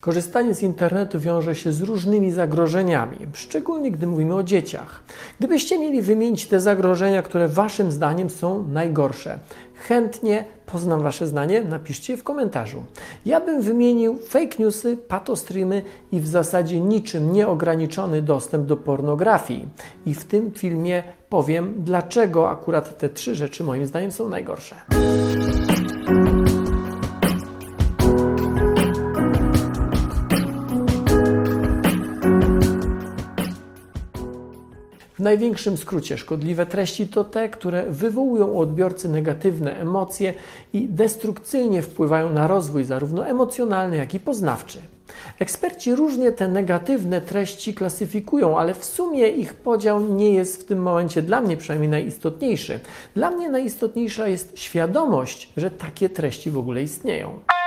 Korzystanie z internetu wiąże się z różnymi zagrożeniami, szczególnie gdy mówimy o dzieciach. Gdybyście mieli wymienić te zagrożenia, które Waszym zdaniem są najgorsze, chętnie poznam Wasze zdanie, napiszcie w komentarzu. Ja bym wymienił fake newsy, patostreamy i w zasadzie niczym nieograniczony dostęp do pornografii. I w tym filmie powiem, dlaczego akurat te trzy rzeczy moim zdaniem są najgorsze. W największym skrócie szkodliwe treści to te, które wywołują u odbiorcy negatywne emocje i destrukcyjnie wpływają na rozwój zarówno emocjonalny, jak i poznawczy. Eksperci różnie te negatywne treści klasyfikują, ale w sumie ich podział nie jest w tym momencie dla mnie przynajmniej najistotniejszy. Dla mnie najistotniejsza jest świadomość, że takie treści w ogóle istnieją.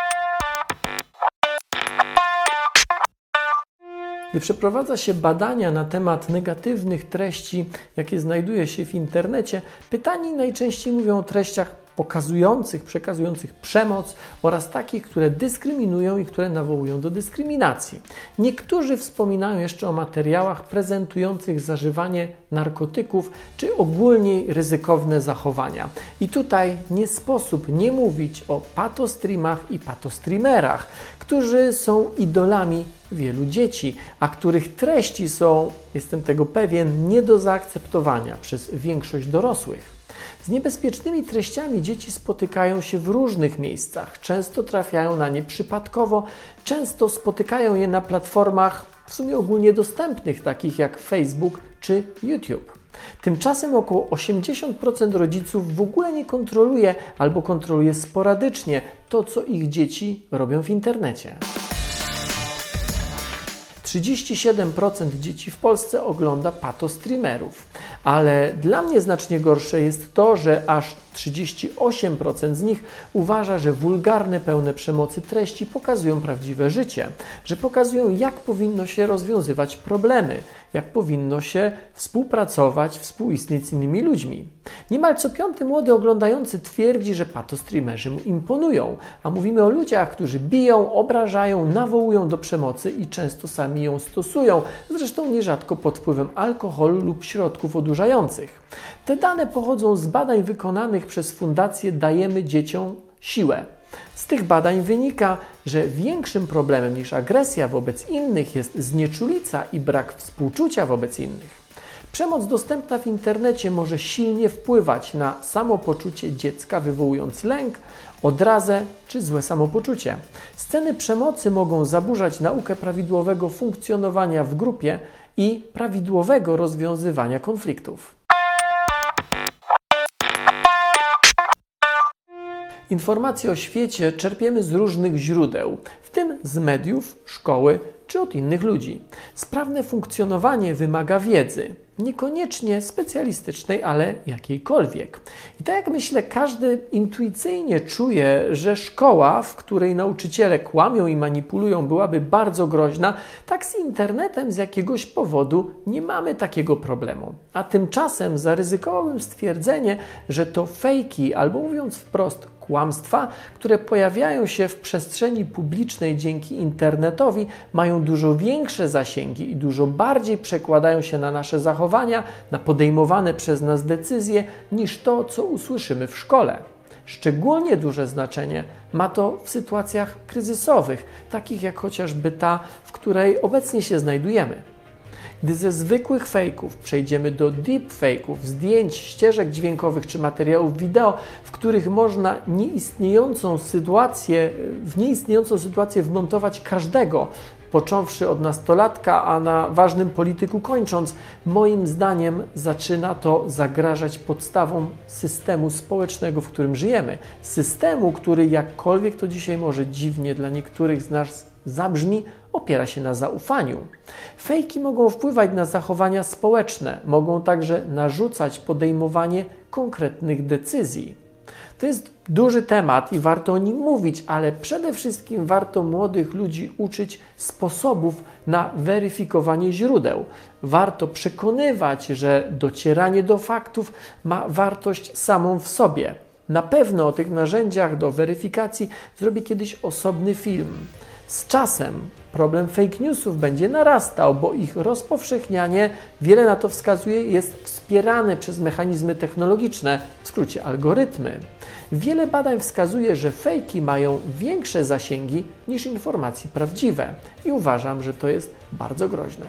Gdy przeprowadza się badania na temat negatywnych treści, jakie znajduje się w internecie, pytani najczęściej mówią o treściach pokazujących, przekazujących przemoc oraz takich, które dyskryminują i które nawołują do dyskryminacji. Niektórzy wspominają jeszcze o materiałach prezentujących zażywanie narkotyków czy ogólnie ryzykowne zachowania. I tutaj nie sposób nie mówić o patostreamach i patostreamerach, którzy są idolami wielu dzieci, a których treści są, jestem tego pewien, nie do zaakceptowania przez większość dorosłych. Z niebezpiecznymi treściami dzieci spotykają się w różnych miejscach. Często trafiają na nie przypadkowo, często spotykają je na platformach w sumie ogólnie dostępnych, takich jak Facebook czy YouTube. Tymczasem około 80% rodziców w ogóle nie kontroluje albo kontroluje sporadycznie to, co ich dzieci robią w internecie. 37% dzieci w Polsce ogląda patostreamerów, ale dla mnie znacznie gorsze jest to, że aż 38% z nich uważa, że wulgarne, pełne przemocy treści pokazują prawdziwe życie, że pokazują, jak powinno się rozwiązywać problemy, jak powinno się współpracować, współistnieć z innymi ludźmi. Niemal co piąty młody oglądający twierdzi, że patostreamerzy mu imponują, a mówimy o ludziach, którzy biją, obrażają, nawołują do przemocy i często sami ją stosują, zresztą nierzadko pod wpływem alkoholu lub środków odurzających. Te dane pochodzą z badań wykonanych przez Fundację Dajemy Dzieciom Siłę. Z tych badań wynika, że większym problemem niż agresja wobec innych jest znieczulica i brak współczucia wobec innych. Przemoc dostępna w internecie może silnie wpływać na samopoczucie dziecka, wywołując lęk, odrazę czy złe samopoczucie. Sceny przemocy mogą zaburzać naukę prawidłowego funkcjonowania w grupie i prawidłowego rozwiązywania konfliktów. Informacje o świecie czerpiemy z różnych źródeł, w tym z mediów, szkoły czy od innych ludzi. Sprawne funkcjonowanie wymaga wiedzy, niekoniecznie specjalistycznej, ale jakiejkolwiek. I tak jak myślę, każdy intuicyjnie czuje, że szkoła, w której nauczyciele kłamią i manipulują, byłaby bardzo groźna, tak z internetem z jakiegoś powodu nie mamy takiego problemu. A tymczasem zaryzykowałbym stwierdzenie, że to fejki, albo mówiąc wprost, kłamstwa, które pojawiają się w przestrzeni publicznej dzięki internetowi, mają dużo większe zasięgi i dużo bardziej przekładają się na nasze zachowania, na podejmowane przez nas decyzje, niż to, co usłyszymy w szkole. Szczególnie duże znaczenie ma to w sytuacjach kryzysowych, takich jak chociażby ta, w której obecnie się znajdujemy. Gdy ze zwykłych fejków przejdziemy do deepfake'ów, zdjęć, ścieżek dźwiękowych czy materiałów wideo, w których można nieistniejącą sytuację, w nieistniejącą sytuację wmontować każdego, począwszy od nastolatka, a na ważnym polityku kończąc, moim zdaniem zaczyna to zagrażać podstawom systemu społecznego, w którym żyjemy. Systemu, który jakkolwiek to dzisiaj może dziwnie dla niektórych z nas zabrzmi, opiera się na zaufaniu. Fejki mogą wpływać na zachowania społeczne, mogą także narzucać podejmowanie konkretnych decyzji. To jest duży temat i warto o nim mówić, ale przede wszystkim warto młodych ludzi uczyć sposobów na weryfikowanie źródeł. Warto przekonywać, że docieranie do faktów ma wartość samą w sobie. Na pewno o tych narzędziach do weryfikacji zrobię kiedyś osobny film. Z czasem problem fake newsów będzie narastał, bo ich rozpowszechnianie, wiele na to wskazuje, jest wspierane przez mechanizmy technologiczne, w skrócie algorytmy. Wiele badań wskazuje, że fejki mają większe zasięgi niż informacje prawdziwe i uważam, że to jest bardzo groźne.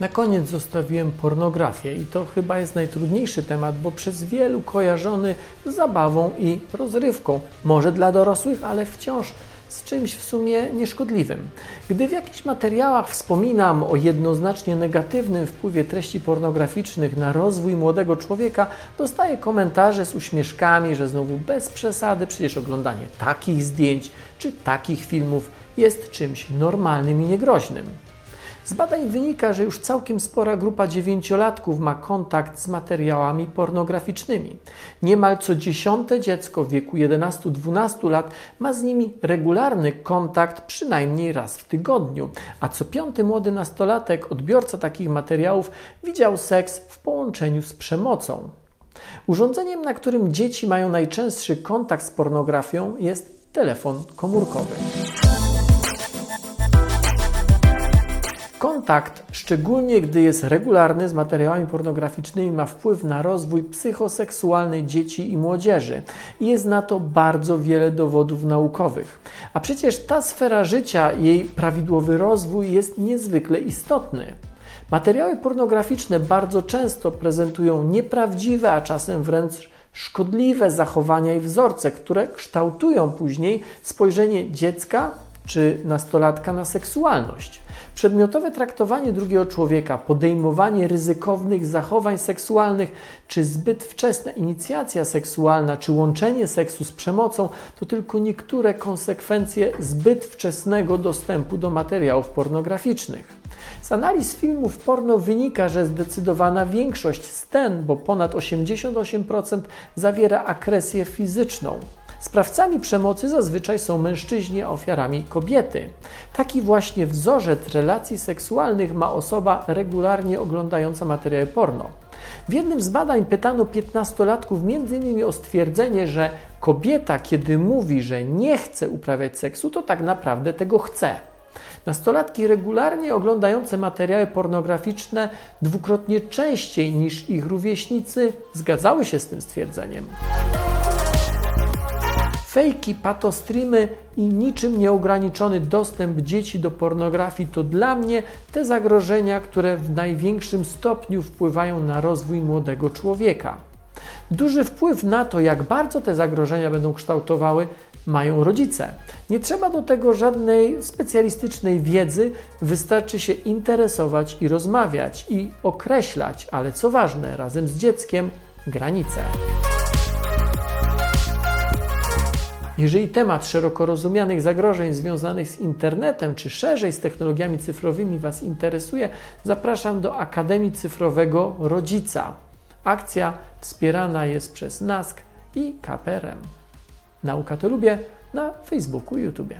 Na koniec zostawiłem pornografię i to chyba jest najtrudniejszy temat, bo przez wielu kojarzony z zabawą i rozrywką. Może dla dorosłych, ale wciąż z czymś w sumie nieszkodliwym. Gdy w jakichś materiałach wspominam o jednoznacznie negatywnym wpływie treści pornograficznych na rozwój młodego człowieka, dostaję komentarze z uśmieszkami, że znowu bez przesady, przecież oglądanie takich zdjęć czy takich filmów jest czymś normalnym i niegroźnym. Z badań wynika, że już całkiem spora grupa dziewięciolatków ma kontakt z materiałami pornograficznymi. Niemal co dziesiąte dziecko w wieku 11-12 lat ma z nimi regularny kontakt przynajmniej raz w tygodniu, a co piąty młody nastolatek, odbiorca takich materiałów, widział seks w połączeniu z przemocą. Urządzeniem, na którym dzieci mają najczęstszy kontakt z pornografią, jest telefon komórkowy. Kontakt, szczególnie gdy jest regularny z materiałami pornograficznymi, ma wpływ na rozwój psychoseksualny dzieci i młodzieży. Jest na to bardzo wiele dowodów naukowych. A przecież ta sfera życia, jej prawidłowy rozwój jest niezwykle istotny. Materiały pornograficzne bardzo często prezentują nieprawdziwe, a czasem wręcz szkodliwe zachowania i wzorce, które kształtują później spojrzenie dziecka czy nastolatka na seksualność. Przedmiotowe traktowanie drugiego człowieka, podejmowanie ryzykownych zachowań seksualnych, czy zbyt wczesna inicjacja seksualna, czy łączenie seksu z przemocą to tylko niektóre konsekwencje zbyt wczesnego dostępu do materiałów pornograficznych. Z analiz filmów porno wynika, że zdecydowana większość scen, bo ponad 88%, zawiera agresję fizyczną. Sprawcami przemocy zazwyczaj są mężczyźni, ofiarami kobiety. Taki właśnie wzorzec relacji seksualnych ma osoba regularnie oglądająca materiały porno. W jednym z badań pytano 15-latków m.in. o stwierdzenie, że kobieta, kiedy mówi, że nie chce uprawiać seksu, to tak naprawdę tego chce. Nastolatki regularnie oglądające materiały pornograficzne dwukrotnie częściej niż ich rówieśnicy zgadzały się z tym stwierdzeniem fejki, patostreamy i niczym nieograniczony dostęp dzieci do pornografii to dla mnie te zagrożenia, które w największym stopniu wpływają na rozwój młodego człowieka. Duży wpływ na to, jak bardzo te zagrożenia będą kształtowały, mają rodzice. Nie trzeba do tego żadnej specjalistycznej wiedzy, wystarczy się interesować i rozmawiać i określać, ale co ważne, razem z dzieckiem granice. Jeżeli temat szeroko rozumianych zagrożeń związanych z internetem, czy szerzej z technologiami cyfrowymi Was interesuje, zapraszam do Akademii Cyfrowego Rodzica. Akcja wspierana jest przez NASK i KPRM. Nauka to lubię na Facebooku i YouTube.